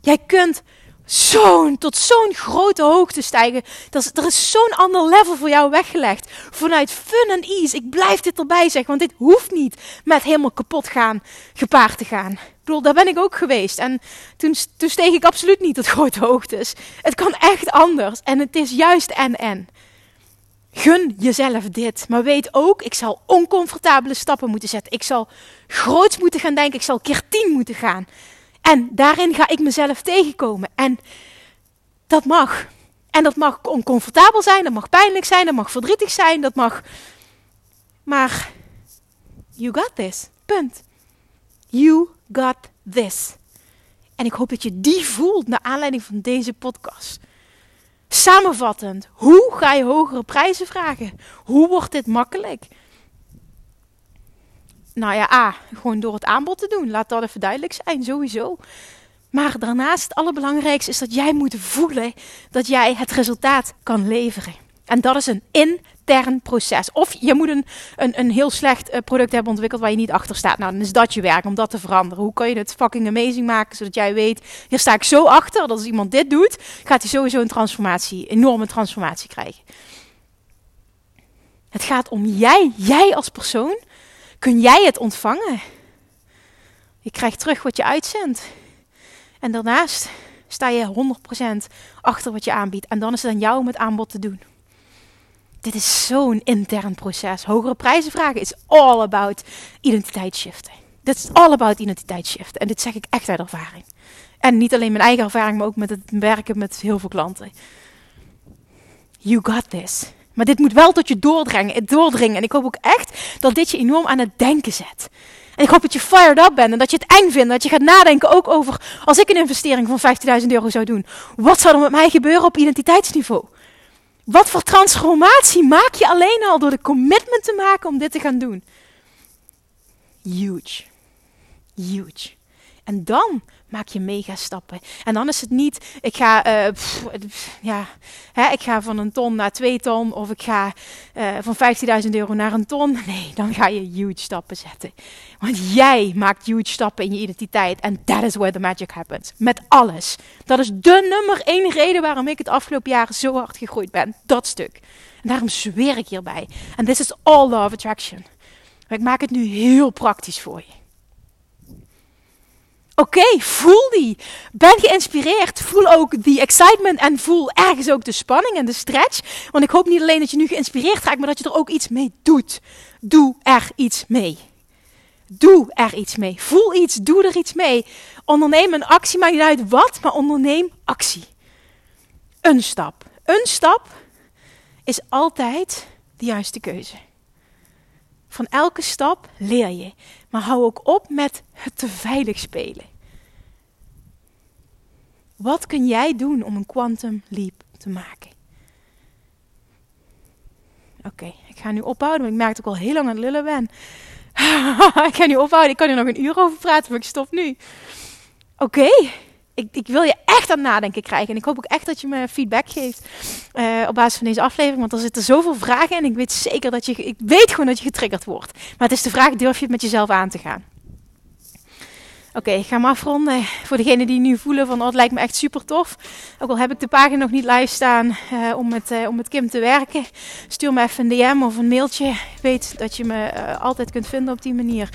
Jij kunt zo'n, tot zo'n grote hoogte stijgen. Dat is, er is zo'n ander level voor jou weggelegd. Vanuit fun en ease. Ik blijf dit erbij zeggen, want dit hoeft niet met helemaal kapot gaan, gepaard te gaan. Ik bedoel, daar ben ik ook geweest. En toen, toen steeg ik absoluut niet tot grote hoogtes. Het kan echt anders. En het is juist en-en. Gun jezelf dit. Maar weet ook, ik zal oncomfortabele stappen moeten zetten. Ik zal groots moeten gaan denken. Ik zal keer tien moeten gaan. En daarin ga ik mezelf tegenkomen. En dat mag. En dat mag oncomfortabel zijn, dat mag pijnlijk zijn, dat mag verdrietig zijn, dat mag. Maar you got this. Punt. You got this. En ik hoop dat je die voelt naar aanleiding van deze podcast. Samenvattend, hoe ga je hogere prijzen vragen? Hoe wordt dit makkelijk? Nou ja, A, gewoon door het aanbod te doen. Laat dat even duidelijk zijn, sowieso. Maar daarnaast, het allerbelangrijkste is dat jij moet voelen dat jij het resultaat kan leveren. En dat is een intern proces. Of je moet een, een, een heel slecht eh, product hebben ontwikkeld waar je niet achter staat. Nou, dan is dat je werk om dat te veranderen. Hoe kan je het fucking amazing maken, zodat jij weet, hier sta ik zo achter, dat als iemand dit doet, gaat hij sowieso een transformatie, enorme transformatie krijgen. Het gaat om jij, jij als persoon, kun jij het ontvangen. Je krijgt terug wat je uitzendt. En daarnaast sta je 100% achter wat je aanbiedt. En dan is het aan jou om het aanbod te doen. Dit is zo'n intern proces. Hogere prijzen vragen is all about identiteitsshiften. Dit is all about identiteitsshiften. En dit zeg ik echt uit ervaring. En niet alleen mijn eigen ervaring, maar ook met het werken met heel veel klanten. You got this. Maar dit moet wel tot je doordringen, doordringen. En ik hoop ook echt dat dit je enorm aan het denken zet. En ik hoop dat je fired up bent en dat je het eng vindt. Dat je gaat nadenken ook over, als ik een investering van 15.000 euro zou doen. Wat zou er met mij gebeuren op identiteitsniveau? Wat voor transformatie maak je alleen al door de commitment te maken om dit te gaan doen? Huge. Huge. En dan maak je mega stappen. En dan is het niet, ik ga, uh, ja, hè, ik ga van een ton naar twee ton of ik ga uh, van 15.000 euro naar een ton. [laughs] Nee, dan ga je huge stappen zetten. Want jij maakt huge stappen in je identiteit. En that is where the magic happens. Met alles. Dat is de nummer één reden waarom ik het afgelopen jaren zo hard gegroeid ben. Dat stuk. En daarom zweer ik hierbij. En this is all law of attraction. Ik maak het nu heel praktisch voor je. Oké, voel die. Ben geïnspireerd. Voel ook die excitement en voel ergens ook de spanning en de stretch. Want ik hoop niet alleen dat je nu geïnspireerd raakt, maar dat je er ook iets mee doet. Doe er iets mee. Doe er iets mee. Voel iets, doe er iets mee. Onderneem een actie, maakt niet uit wat, maar onderneem actie. Een stap. Een stap is altijd de juiste keuze. Van elke stap leer je. Maar hou ook op met het te veilig spelen. Wat kun jij doen om een quantum leap te maken? Oké, ik ga nu ophouden, want ik merk dat ik al heel lang aan het lullen ben. [laughs] ik ga nu ophouden, ik kan hier nog een uur over praten, maar ik stop nu. Oké, ik, ik wil je echt aan nadenken krijgen. En ik hoop ook echt dat je me feedback geeft uh, op basis van deze aflevering. Want er zitten zoveel vragen in. Ik weet zeker dat je, ik weet gewoon dat je getriggerd wordt. Maar het is de vraag, durf je het met jezelf aan te gaan? Oké, ik ga hem afronden. Voor degenen die nu voelen van, oh, het lijkt me echt super tof. Ook al heb ik de pagina nog niet live staan uh, om, met, uh, om met Kim te werken. Stuur me even een DM of een mailtje. Weet dat je me altijd kunt vinden op die manier.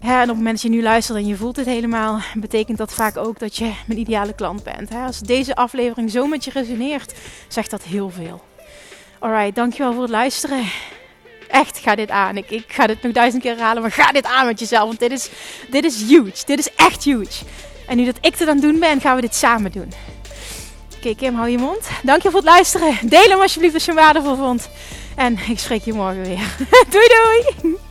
En op het moment dat je nu luistert en je voelt het helemaal, betekent dat vaak ook dat je mijn ideale klant bent. Hè? Als deze aflevering zo met je resoneert, zegt dat heel veel. Alright, dankjewel voor het luisteren echt, ga dit aan. Ik, ik ga dit nog duizend keer herhalen, maar ga dit aan met jezelf. Want dit is, dit is huge. Dit is echt huge. En nu dat ik het aan het doen ben, gaan we dit samen doen. Oké, Kim, hou je mond. Dank je voor het luisteren. Deel hem alsjeblieft als je hem waardevol vond. En ik spreek je morgen weer. [laughs] doei doei!